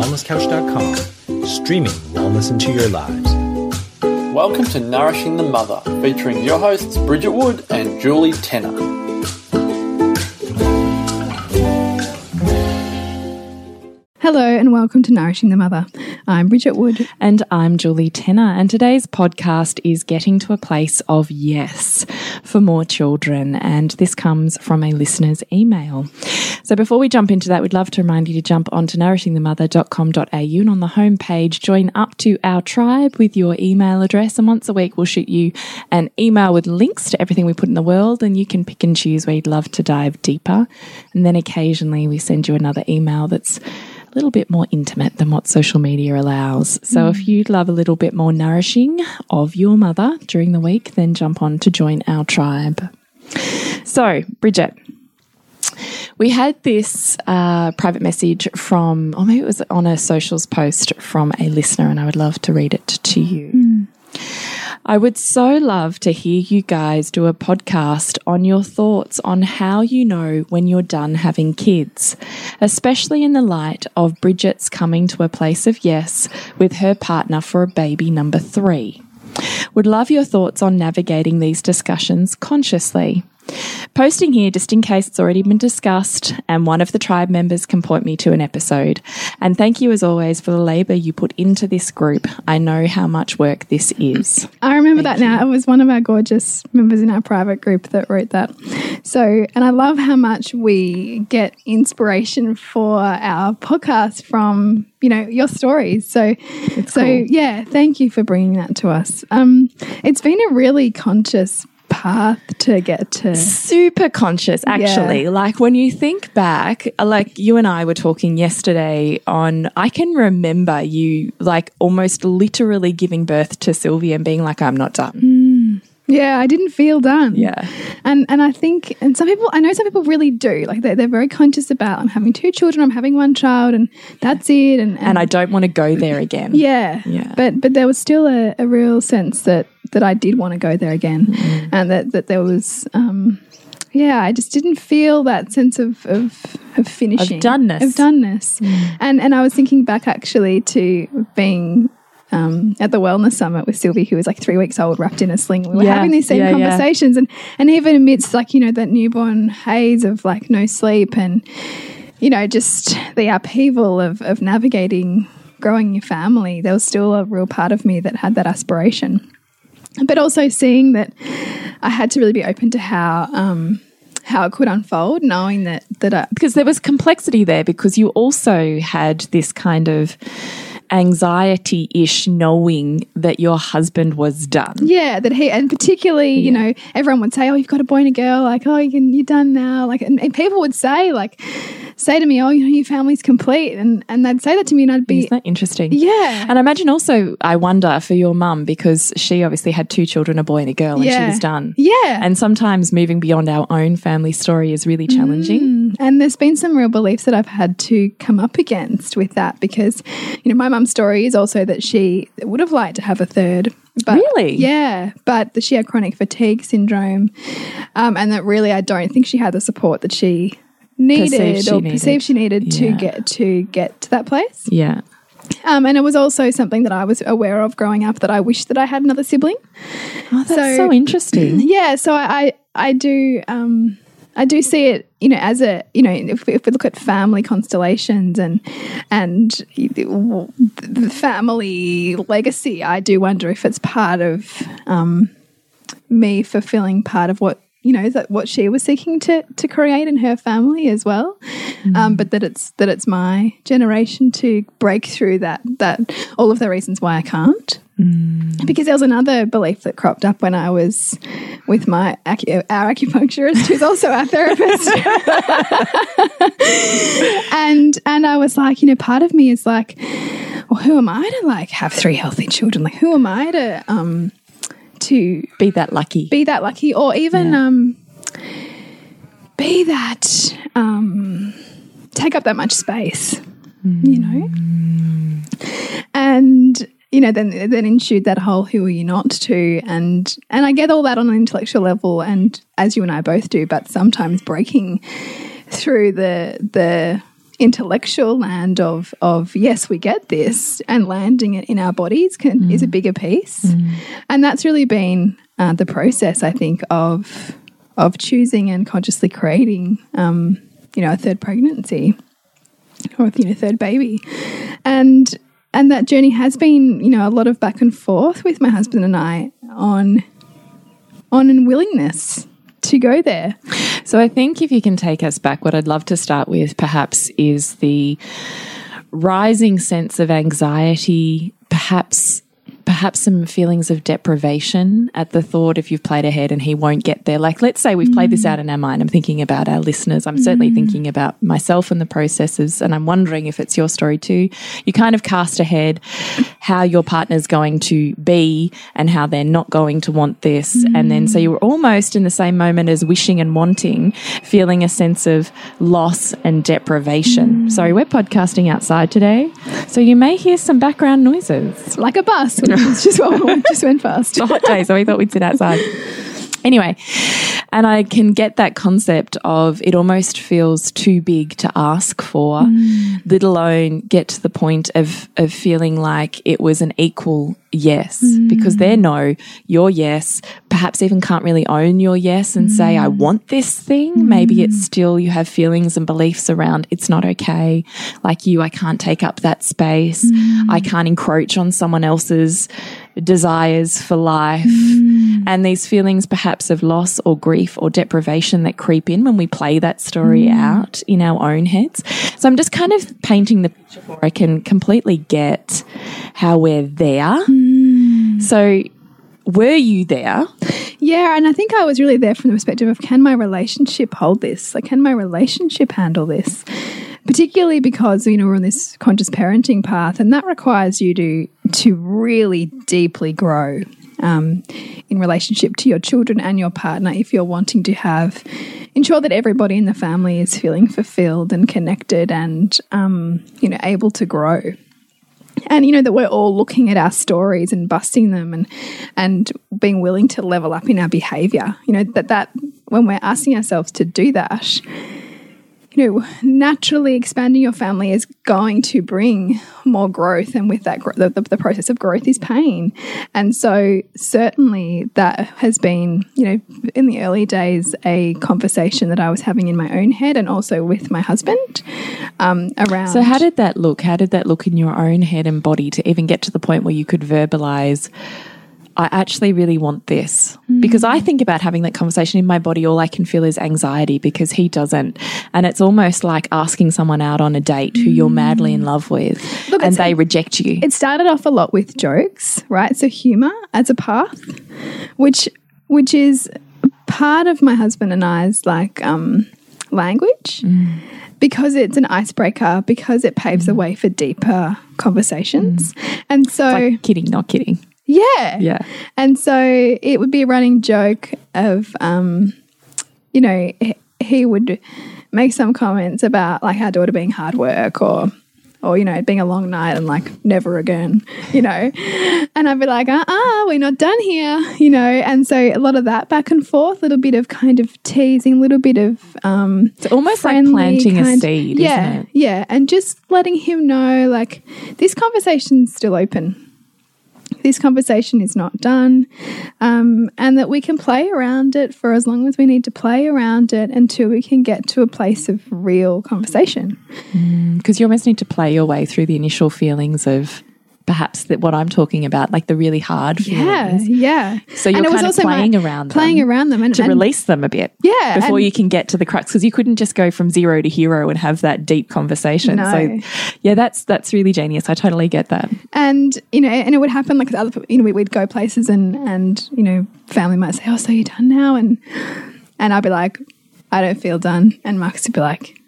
wellnesscouch.com, streaming wellness into your lives. Welcome to Nourishing the Mother, featuring your hosts Bridget Wood and Julie Tenner. Hello and welcome to Nourishing the Mother. I'm Bridget Wood. And I'm Julie Tenner. And today's podcast is getting to a place of yes for more children. And this comes from a listener's email. So before we jump into that, we'd love to remind you to jump onto nourishingthemother.com.au and on the homepage, join up to our tribe with your email address. And once a week, we'll shoot you an email with links to everything we put in the world. And you can pick and choose where you'd love to dive deeper. And then occasionally we send you another email that's a little bit more intimate than what social media allows. So mm. if you'd love a little bit more nourishing of your mother during the week, then jump on to join our tribe. So, Bridget, we had this uh, private message from, or maybe it was on a socials post from a listener, and I would love to read it to you. Mm. I would so love to hear you guys do a podcast on your thoughts on how you know when you're done having kids, especially in the light of Bridget's coming to a place of yes with her partner for a baby number three. Would love your thoughts on navigating these discussions consciously. Posting here just in case it's already been discussed and one of the tribe members can point me to an episode. And thank you as always for the labour you put into this group. I know how much work this is. I remember thank that you. now. It was one of our gorgeous members in our private group that wrote that. So, and I love how much we get inspiration for our podcast from you know your stories so it's so cool. yeah thank you for bringing that to us um it's been a really conscious path to get to super conscious actually yeah. like when you think back like you and I were talking yesterday on I can remember you like almost literally giving birth to Sylvia and being like I'm not done mm. Yeah, I didn't feel done. Yeah. And and I think and some people I know some people really do. Like they're, they're very conscious about I'm having two children, I'm having one child and that's it and, and, and I don't want to go there again. Yeah. Yeah. But but there was still a, a real sense that that I did want to go there again. Mm. And that, that there was um yeah, I just didn't feel that sense of of, of finishing. Of doneness. Of doneness. Mm. And and I was thinking back actually to being um, at the wellness summit with Sylvie, who was like three weeks old, wrapped in a sling. We were yeah, having these same yeah, conversations, yeah. and and even amidst like you know that newborn haze of like no sleep and you know just the upheaval of of navigating growing your family, there was still a real part of me that had that aspiration, but also seeing that I had to really be open to how. Um, how it could unfold, knowing that that I, because there was complexity there, because you also had this kind of anxiety ish knowing that your husband was done. Yeah, that he, and particularly, yeah. you know, everyone would say, Oh, you've got a boy and a girl, like, oh, you can, you're done now. Like, and, and people would say, like, say to me, "Oh, you know, your family's complete," and and they'd say that to me, and I'd be, "Isn't that interesting?" Yeah. And I imagine also, I wonder for your mum because she obviously had two children, a boy and a girl, and yeah. she was done. Yeah. And sometimes moving beyond our own family story is really challenging. Mm. And there's been some real beliefs that I've had to come up against with that because, you know, my mum's story is also that she would have liked to have a third but, really? Yeah. But she had chronic fatigue syndrome. Um, and that really, I don't think she had the support that she needed or needed. perceived she needed yeah. to get to get to that place. Yeah. Um, and it was also something that I was aware of growing up that I wish that I had another sibling. Oh, that's so, so interesting. Yeah, so I I, I do um, I do see it, you know, as a you know, if, if we look at family constellations and and the family legacy, I do wonder if it's part of um, me fulfilling part of what you know that what she was seeking to to create in her family as well mm. um, but that it's that it's my generation to break through that that all of the reasons why I can't mm. because there was another belief that cropped up when I was with my acu our acupuncturist who's also our therapist and and I was like you know part of me is like well who am I to like have three healthy children like who am I to um to be that lucky, be that lucky, or even yeah. um, be that um, take up that much space, mm. you know, and you know, then then ensued that whole who are you not to, and and I get all that on an intellectual level, and as you and I both do, but sometimes breaking through the the intellectual land of of yes we get this and landing it in our bodies can, is a bigger piece. And that's really been uh, the process i think of of choosing and consciously creating um, you know a third pregnancy or you know third baby. And and that journey has been you know a lot of back and forth with my husband and i on on an willingness to go there. So I think if you can take us back, what I'd love to start with perhaps is the rising sense of anxiety, perhaps perhaps some feelings of deprivation at the thought if you've played ahead and he won't get there. Like let's say we've played this mm. out in our mind. I'm thinking about our listeners. I'm certainly mm. thinking about myself and the processes and I'm wondering if it's your story too. You kind of cast ahead how your partner's going to be and how they're not going to want this. And then so mm. you were almost in the same moment as wishing and wanting, feeling a sense of loss and deprivation. Sorry, we're podcasting outside today. So you may hear some background noises. like a bus just, went- just went fast It's a hot day, so we thought we'd sit outside. Anyway, and I can get that concept of it almost feels too big to ask for, mm. let alone get to the point of of feeling like it was an equal yes, mm. because their no, your yes, perhaps even can't really own your yes and say, I mm. want this thing. Maybe it's still you have feelings and beliefs around it's not okay. Like you, I can't take up that space. I can't encroach on someone else's desires for life. Mm. And these feelings perhaps of loss or grief or deprivation that creep in when we play that story mm. out in our own heads. So I'm just kind of painting the picture for I can completely get how we're there. Mm. So were you there? Yeah, and I think I was really there from the perspective of can my relationship hold this? Like, can my relationship handle this? Particularly because you know we're on this conscious parenting path, and that requires you to to really deeply grow um, in relationship to your children and your partner. If you're wanting to have ensure that everybody in the family is feeling fulfilled and connected, and um, you know able to grow and you know that we're all looking at our stories and busting them and and being willing to level up in our behavior you know that that when we're asking ourselves to do that you know naturally expanding your family is going to bring more growth and with that the, the, the process of growth is pain and so certainly that has been you know in the early days a conversation that i was having in my own head and also with my husband um, around So how did that look? How did that look in your own head and body to even get to the point where you could verbalize I actually really want this. Because I mm. think about having that conversation in my body, all I can feel is anxiety because he doesn't. And it's almost like asking someone out on a date who you're madly in mm. love with Look, and they reject you. it started off a lot with jokes, right? So humor as a path, which which is part of my husband and I's like um, language mm. because it's an icebreaker because it paves the way for deeper conversations, and so like kidding, not kidding. Yeah, Yeah. and so it would be a running joke of, um, you know, he, would make some comments about like our daughter being hard work or, or you know, it being a long night and like never again, you know, and I'd be like, uh, uh we're not done here, you know, and so a lot of that back and forth, little bit of kind of teasing, little bit of um, It's almost like planting a kind- seed, yeah, isn't it? yeah, and just letting him know like this conversation's still open this conversation is not done, um, and that we can play around it for as long as we need to play around it until we can get to a place of real conversation. Because you almost need to play your way through the initial feelings of perhaps that what I'm talking about, like the really hard Yeah, feelings. yeah. So you're And it was kind of also my- playing around playing them around them, and, to and- release them a bit. Yeah, Before and- you can get to the crux, because you couldn't just go from zero to hero and have that deep conversation. No. So yeah, that's that's really genius. I totally get that. and you know, and it would happen like with other people. You know, we- we'd go places, and and you know, family might say, "Oh, so you're done now?" and and I'd be like, "I don't feel done," and Marcus would be like.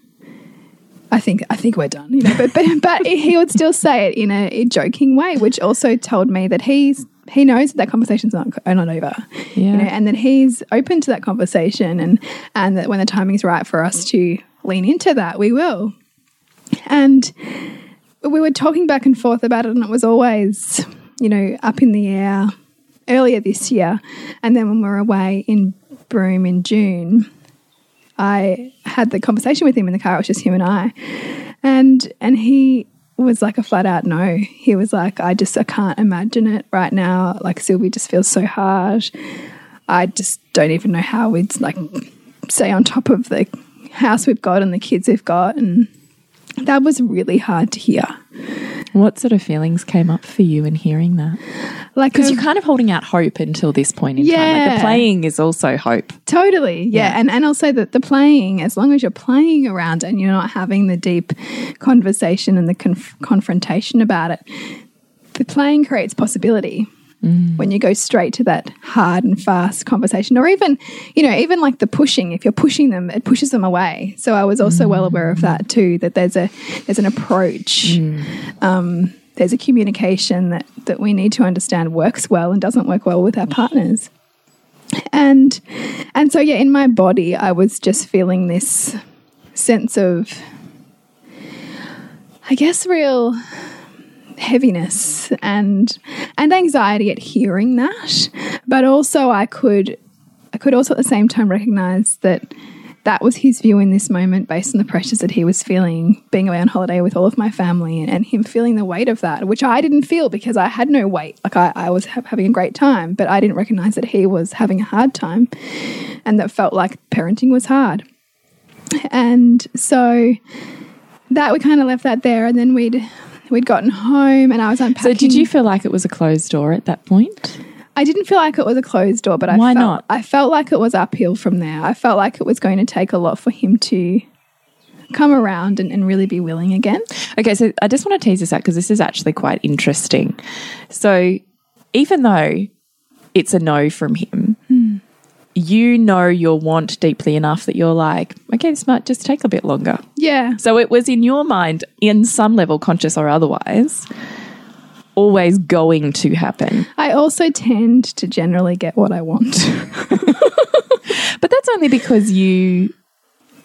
I think I think we're done, you know. But but, but he would still say it in a, a joking way, which also told me that he's he knows that that conversation's not not over, Yeah. you know, and that he's open to that conversation, and and that when the timing's right for us to lean into that, we will. And we were talking back and forth about it, and it was always, you know, up in the air earlier this year. And then when we were away in Broome in June, I had the conversation with him in the car. It was just him and I. and and he was like a flat out no. He was like, I just I can't imagine it right now. Like Sylvie just feels so hard. I just don't even know how we'd like stay on top of the house we've got and the kids we've got, and that was really hard to hear. What sort of feelings came up for you in hearing that? Like Because um, you're kind of holding out hope until this point in time. Like Yeah. the playing is also hope. Totally, yeah. Yeah. And and also that the playing, as long as you're playing around and you're not having the deep conversation and the conf confrontation about it, the playing creates possibility. Mm. When you go straight to that hard and fast conversation, or even, you know, even like the pushing. If you're pushing them, it pushes them away. So I was also well aware of mm. that too. That there's a there's an approach mm. um, there's a communication that that we need to understand works well and doesn't work well with our partners. And and so yeah in my body i was just feeling this sense of i guess real heaviness and and anxiety at hearing that. But also i could i could also at the same time recognize that that was his view in this moment based on the pressures that he was feeling being away on holiday with all of my family and, and him feeling the weight of that which i didn't feel because i had no weight like i, I was ha having a great time but i didn't recognize that he was having a hard time and that felt like parenting was hard and so that we kind of left that there and then we'd we'd gotten home and i was unpacking So did you feel like it was a closed door at that point? I didn't feel like it was a closed door, but I Why felt, not? I felt like it was uphill from there. I felt like it was going to take a lot for him to come around and, and really be willing again. Okay, so I just want to tease this out because this is actually quite interesting. So even though it's a no from him, you know your want deeply enough that you're like, okay, this might just take a bit longer. Yeah. So it was in your mind, in some level, conscious or otherwise, always going to happen. I also tend to generally get what I want. But that's only because you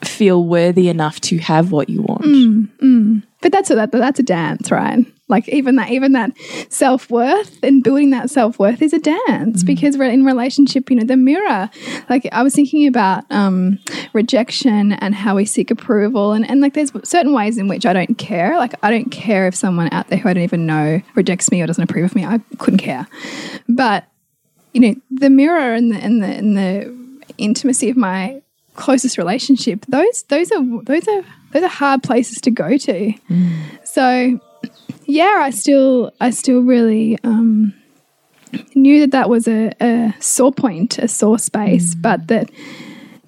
feel worthy enough to have what you want. Mm, mm. But that's a, that, that's a dance, right? Like even that even that self-worth and building that self-worth is a dance because we're in relationship, you know, the mirror. Like I was thinking about um, rejection and how we seek approval and, and like there's certain ways in which I don't care. Like I don't care if someone out there who I don't even know rejects me or doesn't approve of me. I couldn't care. But you know, the mirror and the and the and the intimacy of my closest relationship, those those are those are those are hard places to go to. So yeah, I still I still really um, knew that that was a, a sore point, a sore space, but that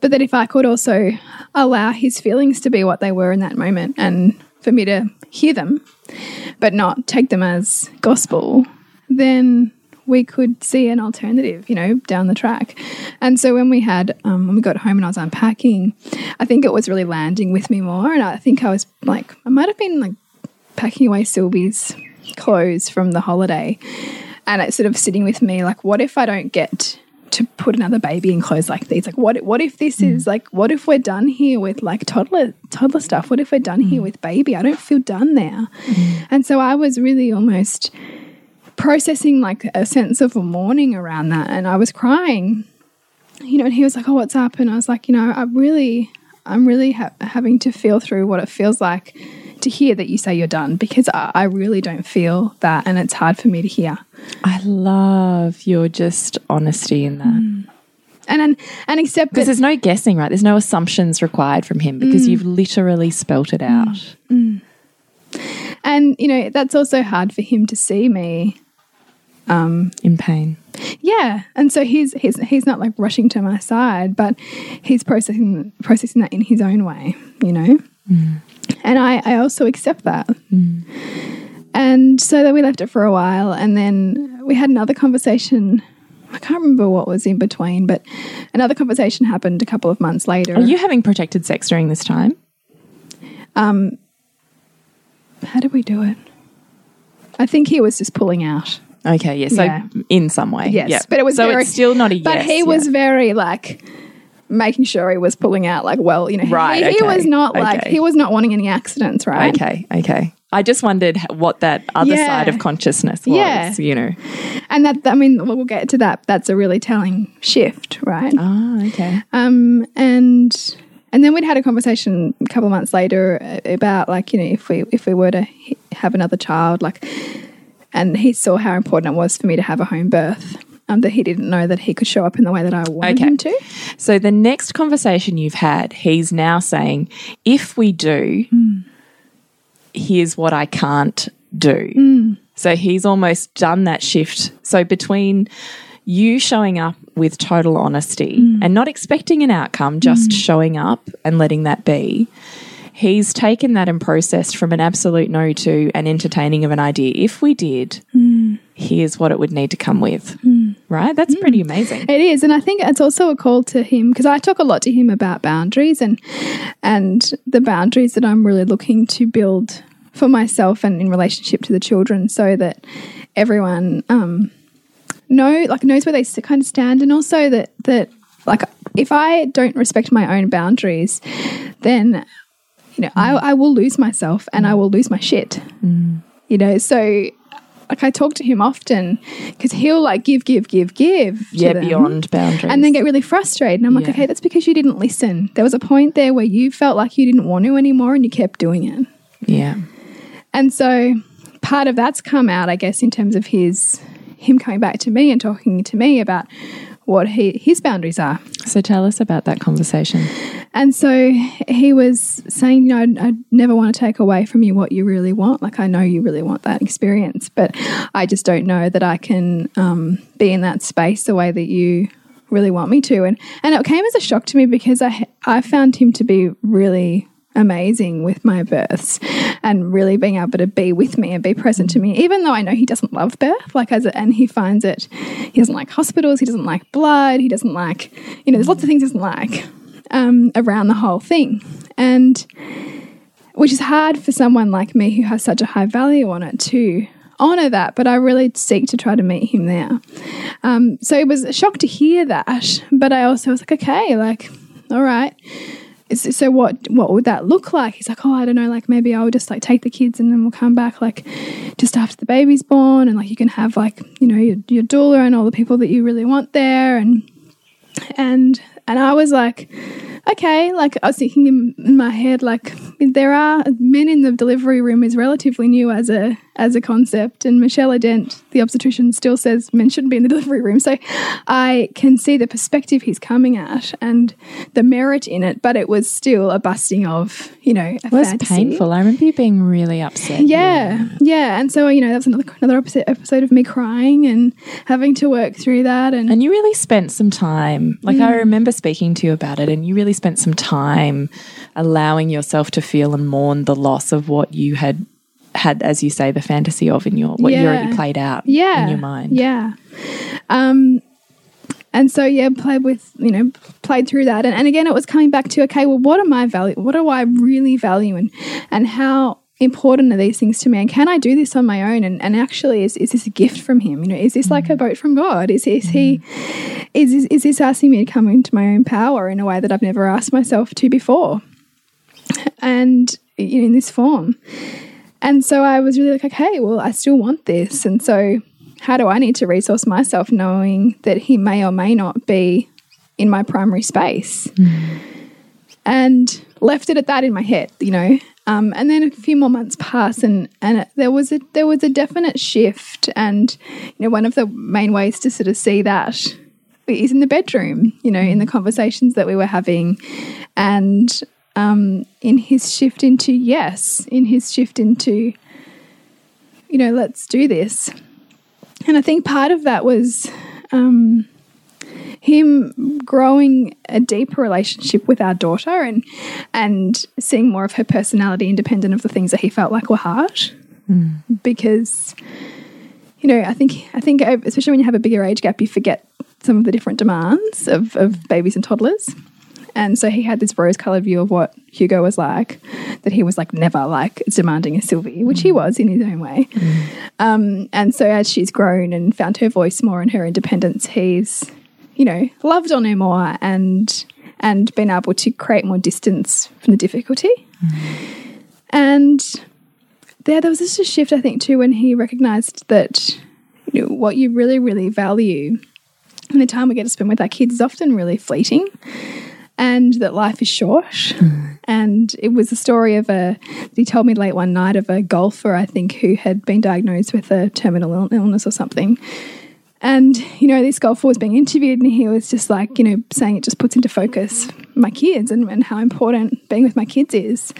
but that if I could also allow his feelings to be what they were in that moment and for me to hear them but not take them as gospel, then we could see an alternative, you know, down the track. And so when we had, um, when we got home and I was unpacking, I think it was really landing with me more. And I think I was like, I might have been like packing away Sylvie's clothes from the holiday. And it's sort of sitting with me like, what if I don't get to put another baby in clothes like these? Like, what what if this is mm. like, what if we're done here with like toddler toddler stuff? What if we're done here mm. with baby? I don't feel done there. Mm. And so I was really almost processing like a sense of mourning around that, and I was crying. You know, and he was like, "Oh, what's up?" And I was like, "You know, I really, I'm really ha having to feel through what it feels like." To hear that you say you're done because I, I really don't feel that, and it's hard for me to hear. I love your just honesty in that. Mm. and and, and accept Because there's no guessing, right? There's no assumptions required from him because mm. you've literally spelt it mm. out. and you know that's also hard for him to see me Um, in pain. yeah and so he's he's he's not like rushing to my side but he's processing processing that in his own way you know? Mm. And i i also accept that. Mm. And so then we left it for a while and then we had another conversation. I can't remember what was in between but another conversation happened a couple of months later. Are you having protected sex during this time? Um, how did we do it? I think he was just pulling out Okay, yeah. So Yeah. in some way, Yes, but it was so very, it's still not a yes. But he was yeah. very like making sure he was pulling out like well, you know, Right, He, okay, was not like okay. he was not wanting any accidents, right? okay. Okay, I just wondered what that other Yeah. side of consciousness was. Yeah. You know. And that I mean, we'll get to that. That's a really telling shift, right? Ah, okay. Um, and and then we'd had a conversation a couple of months later uh, about like you know if we if we were to have another child like and he saw how important it was for me to have a home birth um, that he didn't know that he could show up in the way that I wanted Okay. him to. So the next conversation you've had, he's now saying, if we do, here's what I can't do. Hmm. So he's almost done that shift. So between you showing up with total honesty hmm. and not expecting an outcome, just hmm. showing up and letting that be. He's taken that and processed from an absolute no to an entertaining of an idea. If we did, hmm. here's what it would need to come with. Hmm. Right? That's hmm. pretty amazing. It is, and I think it's also a call to him because I talk a lot to him about boundaries and and the boundaries that I'm really looking to build for myself and in relationship to the children, so that everyone um, know like knows where they kind of stand, and also that that like if I don't respect my own boundaries, then you know I, I will lose myself and I will lose my shit. You know, so like I talk to him often because he'll like give, give, give, give. Yeah, them beyond boundaries. and then get really frustrated. And I'm like, Yeah. okay, that's because you didn't listen. There was a point there where you felt like you didn't want to anymore and you kept doing it. yeah. And so part of that's come out, I guess, in terms of his him coming back to me and talking to me about what he, his boundaries are. So tell us about that conversation. And so he was saying, you know, I, I never want to take away from you what you really want. Like, I know you really want that experience, but I just don't know that I can um, be in that space the way that you really want me to. And and it came as a shock to me because I I found him to be really amazing with my births and really being able to be with me and be present to me even though I know he doesn't love birth like as a, and he finds it he doesn't like hospitals he doesn't like blood he doesn't like you know there's lots of things he doesn't like um, around the whole thing. And which is hard for someone like me who has such a high value on it to honor that but I really seek to try to meet him there. Um, so it was a shock to hear that but I also was like okay like all right so what what would that look like? He's like oh i don't know like maybe i'll just like take the kids and then we'll come back like just after the baby's born and like you can have like you know your, your doula and all the people that you really want there. And and and i was like okay like i was thinking in, in my head like there are men in the delivery room is relatively new as a as a concept and Michel Odent the obstetrician still says men shouldn't be in the delivery room so i can see the perspective he's coming at and the merit in it but it was still a busting of you know a It was fantasy. painful. I remember you being really upset. Yeah, yeah, and so you know that was another another episode, episode of me crying and having to work through that, and, And you really spent some time, like Mm. I remember speaking to you about it, and you really spent some time allowing yourself to feel and mourn the loss of what you had had, as you say, the fantasy of in your what you already played out yeah, in your mind. yeah. Um, and so yeah, played with you know played through that, and, and again it was coming back to okay, well, what am I value? What do I really value, and and how important are these things to me? And can I do this on my own? And and actually, is is this a gift from him? You know, is this like a mm. boat from God? Is is he? Mm. Is is, is this asking me to come into my own power in a way that I've never asked myself to before? And you know, in this form. And so I was really like, okay, well, I still want this. And so, how do I need to resource myself knowing that he may or may not be in my primary space? Mm. And left it at that in my head, you know. Um, and then a few more months passed, and and there was a there was a definite shift. And you know, one of the main ways to sort of see that is in the bedroom, you know, in the conversations that we were having, and um, in his shift into yes, in his shift into, you know, let's do this. And I think part of that was um, him growing a deeper relationship with our daughter and and seeing more of her personality independent of the things that he felt like were hard. Because you know, I think I think uh, especially when you have a bigger age gap, you forget some of the different demands of, of babies and toddlers. And so he had this rose colored view of what Hugo was like, that he was like never like as demanding as Sylvie, which he was in his own way. Um, and so as she's grown and found her voice more and her independence, he's, you know, loved on her more and and been able to create more distance from the difficulty. And there, there was just a shift, I think, too, when he recognized that you know, what you really, really value and the time we get to spend with our kids is often really fleeting. and that life is short. And it was a story of a, he told me late one night of a golfer, I think, who had been diagnosed with a terminal illness or something. And, you know, this golfer was being interviewed and he was just like, you know, saying it just puts into focus my kids and, and how important being with my kids is.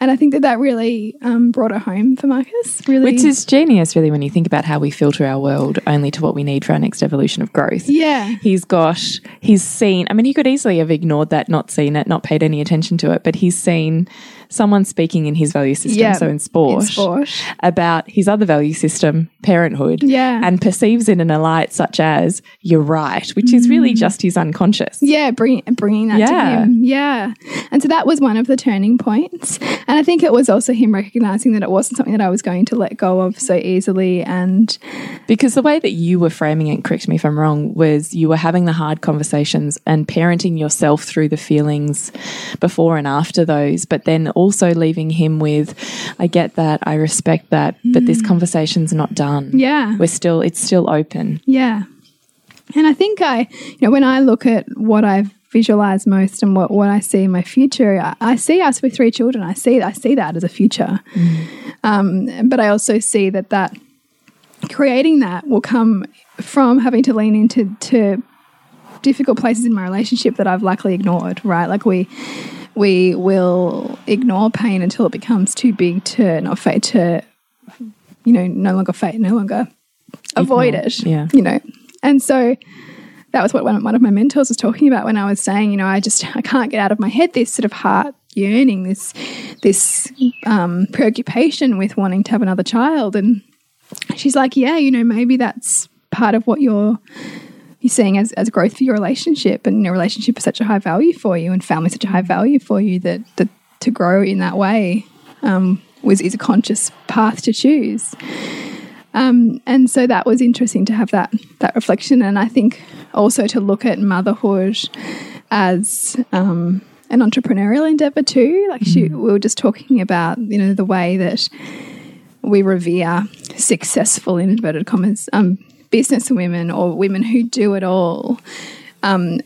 And I think that that really um, brought it home for Marcus. Really, Which is genius, really, when you think about how we filter our world only to what we need for our next evolution of growth. yeah, He's got, he's seen, I mean, he could easily have ignored that, not seen it, not paid any attention to it, but he's seen someone speaking in his value system, Yeah, so in sport, in sport. about his other value system, parenthood, Yeah. and perceives it in a light such as, you're right, which is really just his unconscious. Mm. Yeah, bring, bringing that Yeah. to him. Yeah. And so that was one of the turning points. And I think it was also him recognizing that it wasn't something that I was going to let go of so easily. And Because the way that you were framing it, correct me if I'm wrong, was you were having the hard conversations and parenting yourself through the feelings before and after those, but then also leaving him with, I get that, I respect that, but this conversation's not done. Mm. yeah. We're still, it's still open. Yeah. And I think I, you know, when I look at what I've visualized most and what, what I see in my future, I, I see us with three children. I see I see that as a future. Um, but I also see that that creating that will come from having to lean into to difficult places in my relationship that I've likely ignored, right? Like we we will ignore pain until it becomes too big to not fate to you know, no longer fate, no longer avoid Ignore, it. yeah. You know. And so that was what one of, one of my mentors was talking about when I was saying, you know, I just I can't get out of my head this sort of heart yearning, this this um, preoccupation with wanting to have another child. And she's like, yeah, you know, maybe that's part of what you're you're seeing as, as growth for your relationship and your relationship is such a high value for you and family such a high value for you that, that to grow in that way um, was is a conscious path to choose. Um, and so that was interesting to have that that reflection, and I think also to look at motherhood as um, an entrepreneurial endeavor too. Like she, we were just talking about, you know, the way that we revere successful in inverted commas um, business women or women who do it all. Um,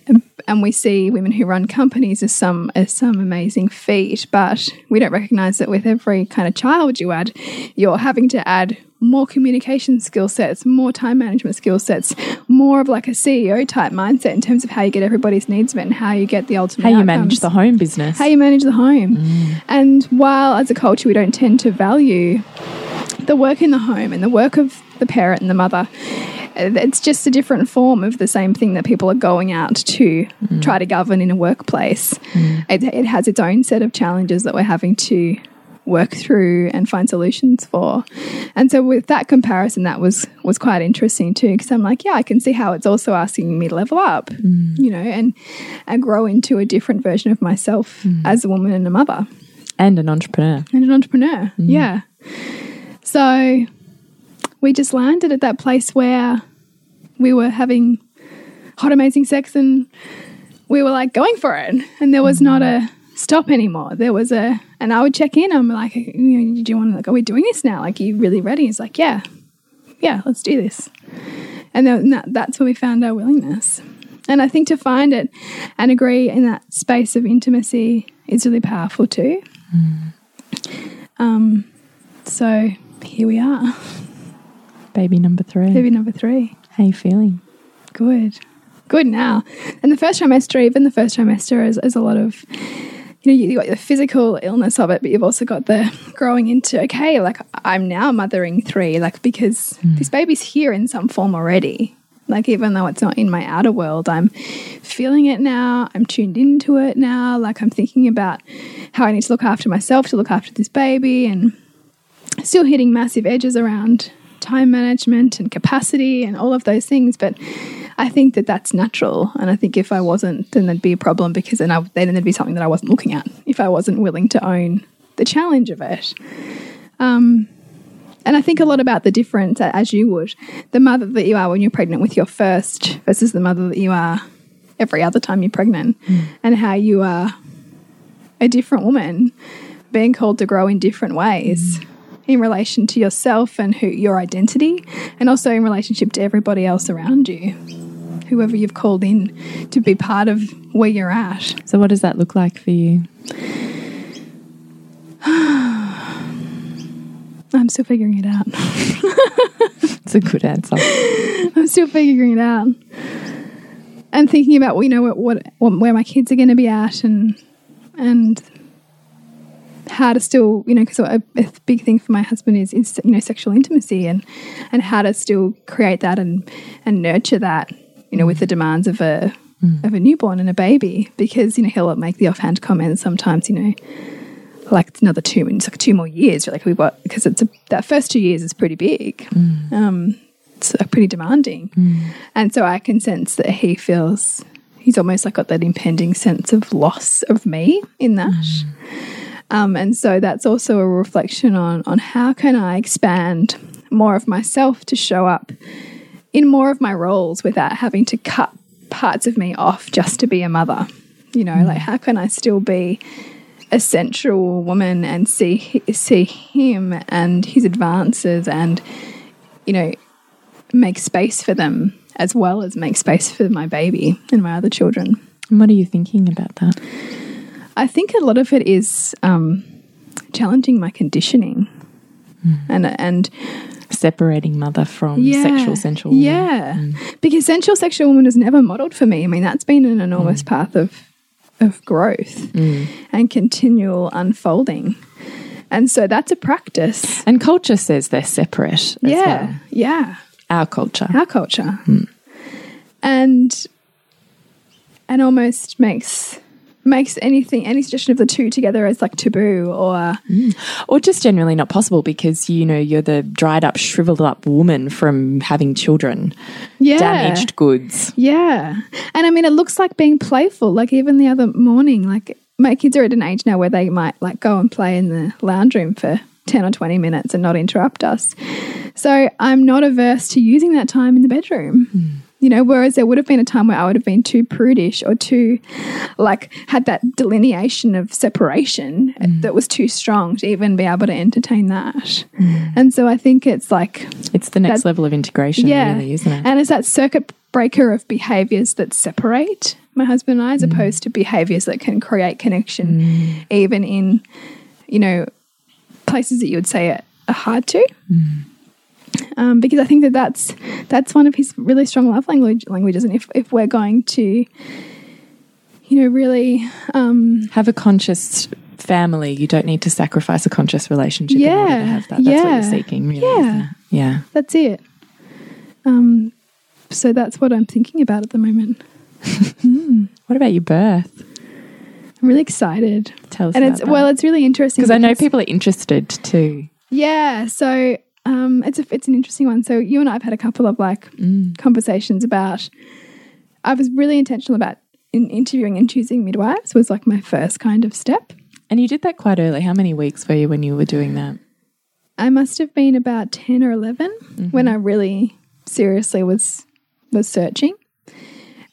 and we see women who run companies as some as some amazing feat, but we don't recognize that with every kind of child you add, you're having to add more communication skill sets, more time management skill sets, more of like a CEO type mindset in terms of how you get everybody's needs met and how you get the ultimate How you outcomes manage the home business. how you manage the home. And while as a culture we don't tend to value the work in the home and the work of the parent and the mother, uh, it's just a different form of the same thing that people are going out to mm. try to govern in a workplace. Mm. It, it has its own set of challenges that we're having to work through and find solutions for. And so with that comparison that was was quite interesting too because I'm like, yeah, I can see how it's also asking me to level up, mm. you know, and and grow into a different version of myself as a woman and a mother and an entrepreneur. and an entrepreneur. Yeah. So we just landed at that place where we were having hot, amazing sex and we were like going for it. And there was not a stop anymore. There was a, and I would check in. I'm like, you know, do you want to, like, are we doing this now? Like, are you really ready? He's like, yeah, yeah, let's do this. And then that, that's where we found our willingness. And I think to find it and agree in that space of intimacy is really powerful too. Um, so here we are, Baby number three. baby number three. How you feeling? Good, good now. And the first trimester, even the first trimester, is, is a lot of, you know, you've got the physical illness of it, but you've also got the growing into, okay, like I'm now mothering three, like because hmm. this baby's here in some form already. Like even though it's not in my outer world, I'm feeling it now. I'm tuned into it now. Like I'm thinking about how I need to look after myself to look after this baby and still hitting massive edges around time management and capacity and all of those things. But I think that that's natural. And I think if I wasn't, then there'd be a problem because then, I, then there'd be something that I wasn't looking at if I wasn't willing to own the challenge of it. Um, and I think a lot about the difference, as you would, the mother that you are when you're pregnant with your first versus the mother that you are every other time you're pregnant, and how you are a different woman being called to grow in different ways in relation to yourself and who your identity, and also in relationship to everybody else around you. whoever you've called in to be part of where you're at. So, what does that look like for you? I'm still figuring it out. It's a good answer. I'm still figuring it out. And thinking about you know what, what, what where my kids are going to be at and and how to still you know because a, a big thing for my husband is is you know sexual intimacy and and how to still create that and and nurture that you know with the mm. demands of a mm. of a newborn and a baby because you know he'll make the offhand comments sometimes you know like it's another two it's like two more years like we've got because it's a, that first two years is pretty big. Mm. Um it's pretty demanding. And so i can sense that he feels he's almost like got that impending sense of loss of me in that um, and so that's also a reflection on on how can i expand more of myself to show up in more of my roles without having to cut parts of me off just to be a mother you know like how can i still be a central woman and see see him and his advances and you know make space for them as well as make space for my baby and my other children And what are you thinking about that? I think a lot of it is um, challenging my conditioning. Hmm. And and Separating mother from sexual sensual. woman. yeah. Hmm. Because sensual sexual woman was never modeled for me. I mean that's been an enormous hmm. path of of growth and continual unfolding. And so that's a practice. And culture says they're separate. As yeah well. yeah. Our culture. our culture. And and almost makes makes anything any suggestion of the two together as like taboo or mm. Or just generally not possible because, you know, you're the dried up, shriveled up woman from having children, yeah. Damaged goods. yeah. And i mean it looks like being playful. Like even the other morning like my kids are at an age now where they might like go and play in the lounge room for 10 or 20 minutes and not interrupt us. So i'm not averse to using that time in the bedroom hmm. You know whereas there would have been a time where i would have been too prudish or too like had that delineation of separation mm. that was too strong to even be able to entertain that. Mm. And so i think it's like It's the next That- level of integration, yeah. really, isn't it? and it's that circuit breaker of behaviors that separate my husband and i as mm. opposed to behaviors that can create connection even in you know places that you would say are, are hard to um, because I think that that's that's one of his really strong love language languages, and if if we're going to, you know, really, um, have a conscious family. You don't need to sacrifice a conscious relationship in order Yeah, to have that. That's what yeah, you're seeking, really. yeah. Yeah. that's it. Um, so that's what I'm thinking about at the moment. What about your birth? I'm really excited, Tell us and about it's that. well, it's really interesting because I know people are interested too. Yeah, so um, it's a, it's an interesting one. So you and I have had a couple of like conversations about. I was really intentional about in interviewing and choosing midwives was like my first kind of step. And you did that quite early. How many weeks were you when you were doing that? I must have been about ten or 11 when I really seriously was was searching.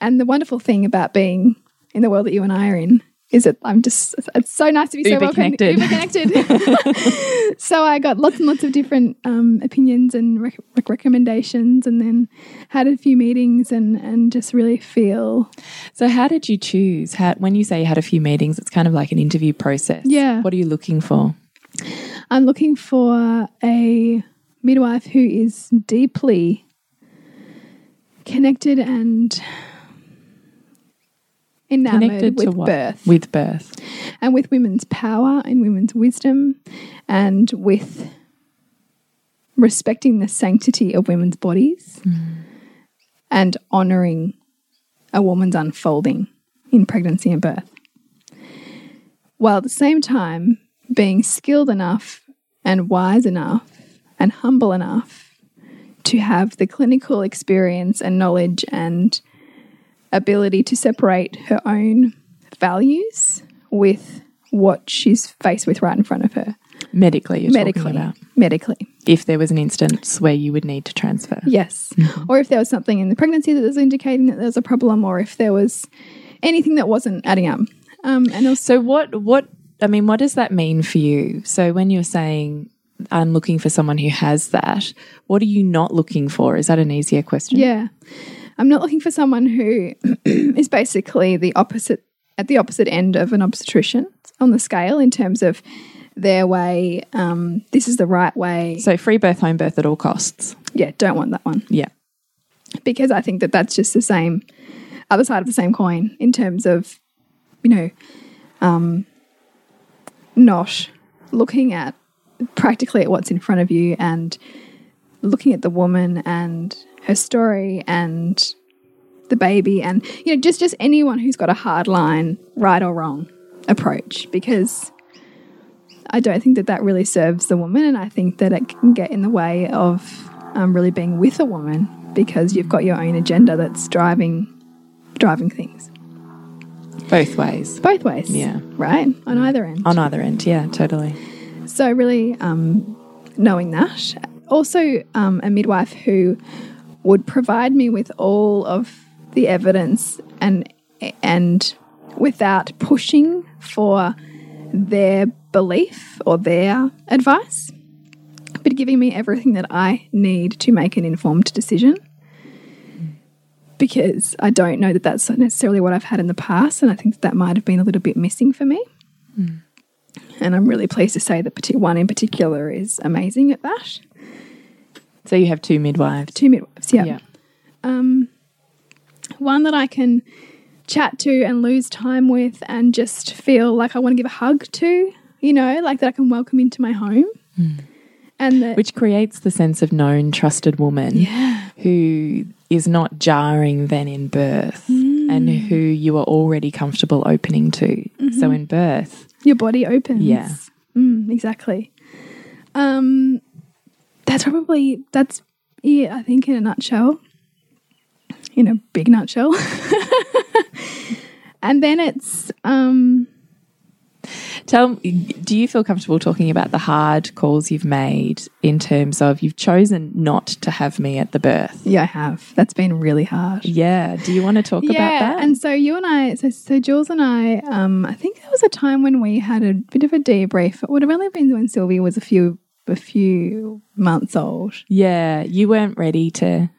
And the wonderful thing about being in the world that you and I are in is it? I'm just it's so nice to be so Uber well con- connected. uber connected. so I got lots and lots of different um, opinions and rec rec- recommendations, and then had a few meetings and and just really feel So, how did you choose? How, when you say you had a few meetings, it's kind of like an interview process. Yeah. What are you looking for? I'm looking for a midwife who is deeply connected and enamored Connected with birth With birth. and with women's power and women's wisdom and with respecting the sanctity of women's bodies mm. and honoring a woman's unfolding in pregnancy and birth. While at the same time being skilled enough and wise enough and humble enough to have the clinical experience and knowledge and ability to separate her own values with what she's faced with right in front of her. Medically, you're medically. talking about. Medically. If there was an instance where you would need to transfer. Yes. Or if there was something in the pregnancy that was indicating that there's a problem, or if there was anything that wasn't adding up. Um, and also, So, what, what, I mean, what does that mean for you? So, when you're saying, I'm looking for someone who has that, what are you not looking for? Is that an easier question? yeah. I'm not looking for someone who is basically the opposite at the opposite end of an obstetrician on the scale in terms of their way. Um, this is the right way. So free birth, home birth at all costs. Yeah, don't want that one Yeah. because I think that that's just the same other side of the same coin in terms of you know um, not looking at practically at what's in front of you and looking at the woman and her story and the baby and you know just just anyone who's got a hard line right or wrong approach because I don't think that that really serves the woman and I think that it can get in the way of um, really being with a woman because you've got your own agenda that's driving driving things Both ways. both ways Yeah. right on either end On either end. Yeah, totally. so really um, knowing that also um, a midwife who would provide me with all of the evidence and and without pushing for their belief or their advice but giving me everything that I need to make an informed decision. Because I don't know that that's necessarily what I've had in the past and I think that, that might have been a little bit missing for me. Hmm. And I'm really pleased to say that one in particular is amazing at that. So you have two midwives. Two midwives, yeah. Yeah. Um, one that I can chat to and lose time with and just feel like I want to give a hug to, you know, like that I can welcome into my home. And that, Which creates the sense of known, trusted woman yeah, who is not jarring then in birth and who you are already comfortable opening to. So in birth, your body opens. Yeah. Mm, exactly. Um, that's probably, that's it, I think, in a nutshell. In a big nutshell. and then it's, um, Tell do you feel comfortable talking about the hard calls you've made in terms of you've chosen not to have me at the birth? yeah, I have. That's been really hard. Yeah. Do you want to talk about that? And so you and I, so, so Jules and I, um, I think there was a time when we had a bit of a debrief. It would have only been when Sylvia was a few, a few months old. yeah, you weren't ready to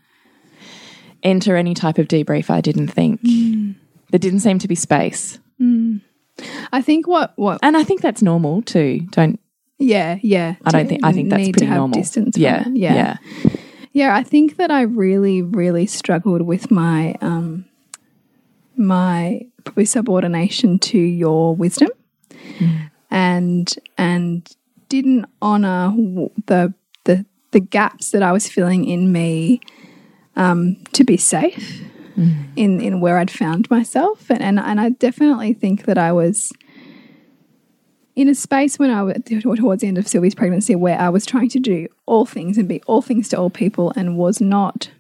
enter any type of debrief, I didn't think. Hmm. There didn't seem to be space. Hmm. I think what, what, And I think that's normal too. Don't yeah, yeah. I don't think I think that's pretty normal. Distance. yeah, yeah. yeah. Yeah, I think that I really, really struggled with my um my probably subordination to your wisdom, hmm. and and didn't honor the the the gaps that I was filling in me um, to be safe in in where I'd found myself, and and, and I definitely think that I was in a space when I was towards the end of Sylvie's pregnancy where I was trying to do all things and be all things to all people and was not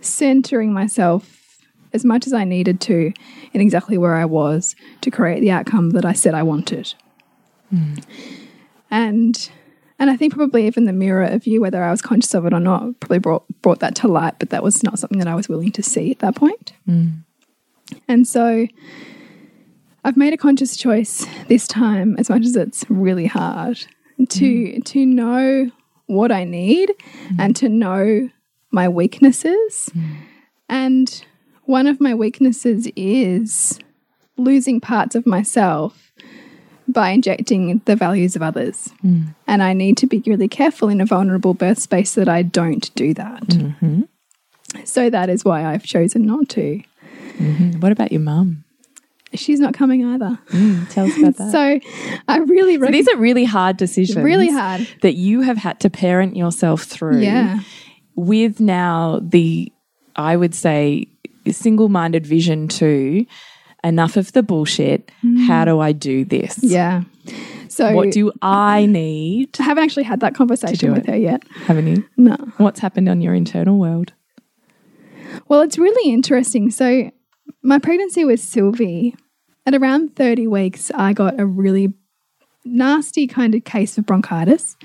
centering myself as much as I needed to in exactly where I was to create the outcome that I said I wanted. And and I think probably even the mirror of you, whether I was conscious of it or not, probably brought brought that to light, but that was not something that I was willing to see at that point. Mm. And so I've made a conscious choice this time, as much as it's really hard, to mm. to know what I need mm. and to know my weaknesses. And one of my weaknesses is losing parts of myself by injecting the values of others. Mm. And I need to be really careful in a vulnerable birth space that I don't do that. Mm-hmm. So that is why I've chosen not to. Mm-hmm. What about your mum? She's not coming either. Mm, tell us about that. So I really So these are really hard decisions. really hard. That you have had to parent yourself through. Yeah. With now the, I would say, single minded vision to enough of the bullshit. Mm. How do I do this? Yeah. So What do I need? I haven't actually had that conversation with it. her yet. Haven't you? No. What's happened on your internal world? Well, it's really interesting. So my pregnancy with Sylvie, at around 30 weeks, I got a really nasty kind of case of bronchitis,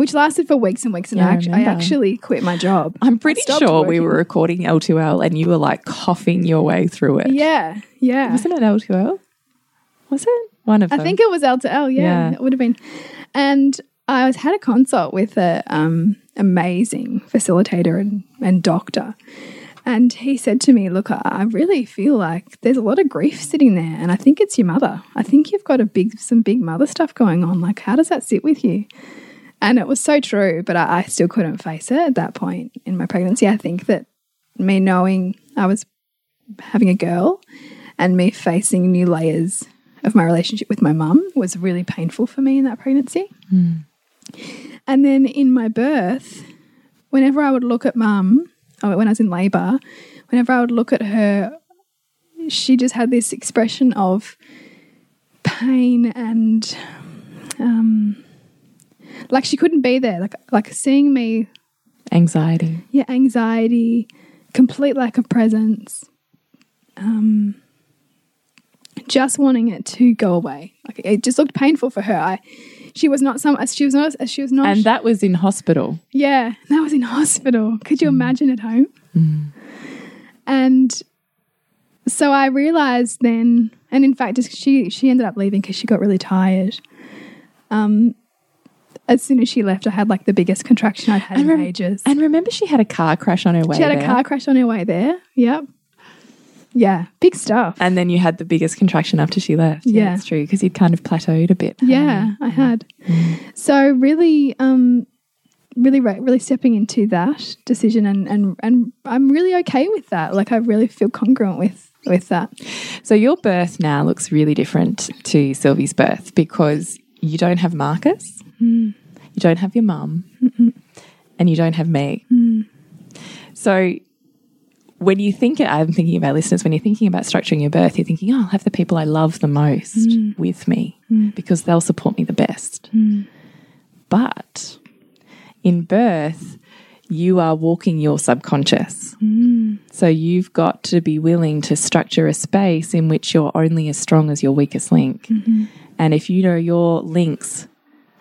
which lasted for weeks and weeks. And Yeah, I, I act- I actually quit my job. I'm pretty sure we were recording L2L and you were like coughing your way through it. Yeah. Yeah. Wasn't it L2L? Was it? One of I them. think it was L2L. Yeah, Yeah. it would have been. And I was had a consult with a um, amazing facilitator and, and doctor, And he said to me, Look, I I really feel like there's a lot of grief sitting there, and I think it's your mother. I think you've got a big, some big mother stuff going on. Like, how does that sit with you? And it was so true, but I, I still couldn't face it at that point in my pregnancy. I think that me knowing I was having a girl and me facing new layers of my relationship with my mum was really painful for me in that pregnancy. And then in my birth, whenever I would look at mum, or when I was in labor, whenever I would look at her, she just had this expression of pain and um, like she couldn't be there. Like like seeing me, Anxiety. yeah, anxiety, complete lack of presence, um, just wanting it to go away. Like it just looked painful for her. I. She was not some. She was not. She was not. And that was in hospital. Yeah, that was in hospital. Could you imagine at home? And so I realized then, and in fact, she she ended up leaving because she got really tired. Um, as soon as she left, I had like the biggest contraction I'd had in rem- ages. And remember, she had a car crash on her way she had a there. car crash on her way there. Yep. Yeah, big stuff. And then you had the biggest contraction after she left. Yeah. That's true, because you'd kind of plateaued a bit. Yeah? I had. So really, um, really, re- really stepping into that decision, and and and I'm really okay with that. Like I really feel congruent with with that. So your birth now looks really different to Sylvie's birth because you don't have Marcus, you don't have your mum, and you don't have me. Mm. So when you think, I'm thinking about listeners, when you're thinking about structuring your birth, you're thinking, oh, I'll have the people I love the most mm. with me mm. because they'll support me the best. But in birth, you are walking your subconscious. So you've got to be willing to structure a space in which you're only as strong as your weakest link. Mm-hmm. And if you know your links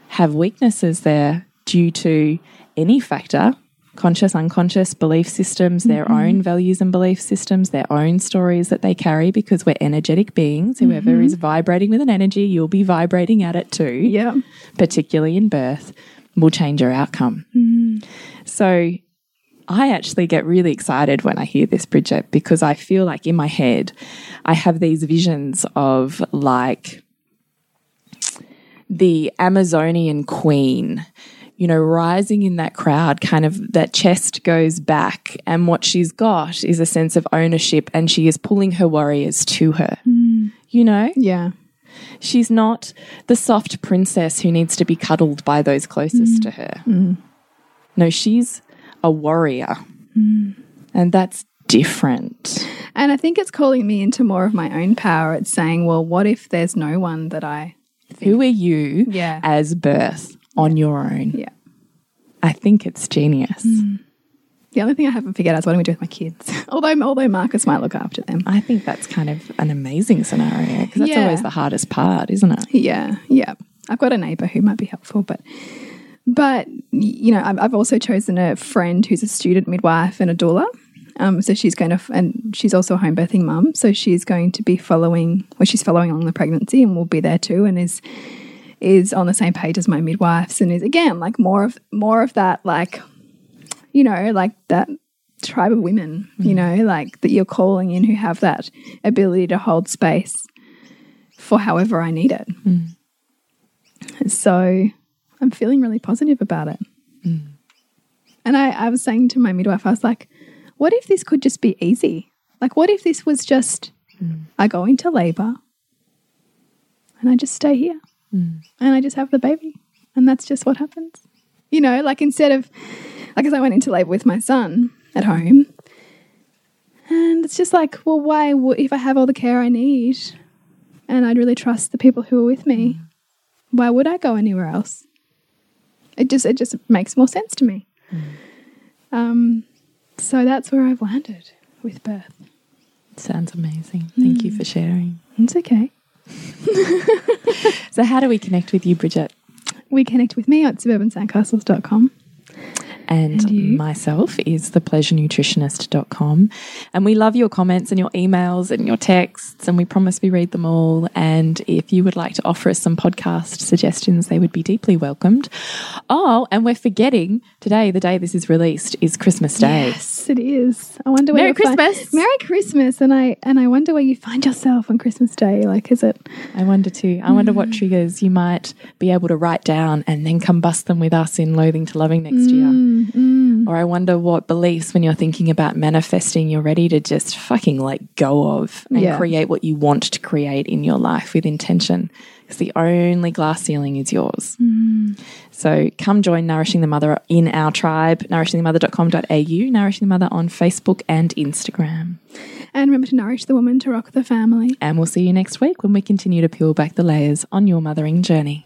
have weaknesses there due to any factor, conscious, unconscious, belief systems, their mm-hmm. own values and belief systems, their own stories that they carry, because we're energetic beings. Whoever mm-hmm. is vibrating with an energy, you'll be vibrating at it too Yeah. particularly in birth, will change your outcome. Mm-hmm. So I actually get really excited when I hear this, Bridget, because I feel like in my head, I have these visions of like the Amazonian queen. You know, rising in that crowd, kind of that chest goes back, and what she's got is a sense of ownership, and she is pulling her warriors to her. Mm. You know, Yeah. She's not the soft princess who needs to be cuddled by those closest mm. to her. Mm. No, she's a warrior. And that's different. And I think it's calling me into more of my own power. It's saying, well, what if there's no one that I. Who are you Yeah. as birth on your own? Yeah. I think it's genius. Mm. The only thing I haven't figured out is what going to do with my kids. although, although Marcus might look after them. I think that's kind of an amazing scenario because that's Yeah. always the hardest part, isn't it? Yeah, yeah. I've got a neighbour who might be helpful, but but you know, I've, I've also chosen a friend who's a student midwife and a doula. Um, so she's going to, and she's also a home birthing mum. So she's going to be following, well, she's following along the pregnancy and will be there too, and is is on the same page as my midwives, and is again like more of more of that, like you know, like that tribe of women, you mm. know, like that you're calling in who have that ability to hold space for however I need it. Mm. So I'm feeling really positive about it. Mm. And I, I was saying to my midwife, I was like, what if this could just be easy? Like, what if this was just hmm. I go into labor and I just stay here hmm. and I just have the baby and that's just what happens? You know, like instead of, like, as I went into labor with my son at home, and it's just like, well, why, if I have all the care I need and I'd really trust the people who are with me, hmm. why would I go anywhere else? It just it just makes more sense to me. Um, so that's where I've landed with birth. Sounds amazing. Thank you mm. for sharing. It's okay. So, how do we connect with you, Bridget? We connect with me at suburbansandcastles.com. And, And myself is thepleasurenutritionist.com. And we love your comments and your emails and your texts, and we promise we read them all. And if you would like to offer us some podcast suggestions, they would be deeply welcomed. Oh, and we're forgetting today, the day this is released, is Christmas Day. Yes, it is. I wonder where Merry find- Christmas. Merry Christmas, and I and I wonder where you find yourself on Christmas Day. Like, is it? I wonder too. I wonder Mm. what triggers you might be able to write down and then combust them with us in Loathing to Loving next year. Mm, Or I wonder what beliefs, when you're thinking about manifesting, you're ready to just fucking let go of and Yeah. create what you want to create in your life with intention. Because the only glass ceiling is yours. Mm. So come join Nourishing the Mother in our tribe, nourishingthemother.com.au, Nourishing the Mother on Facebook and Instagram. And remember to nourish the woman to rock the family. And we'll see you next week when we continue to peel back the layers on your mothering journey.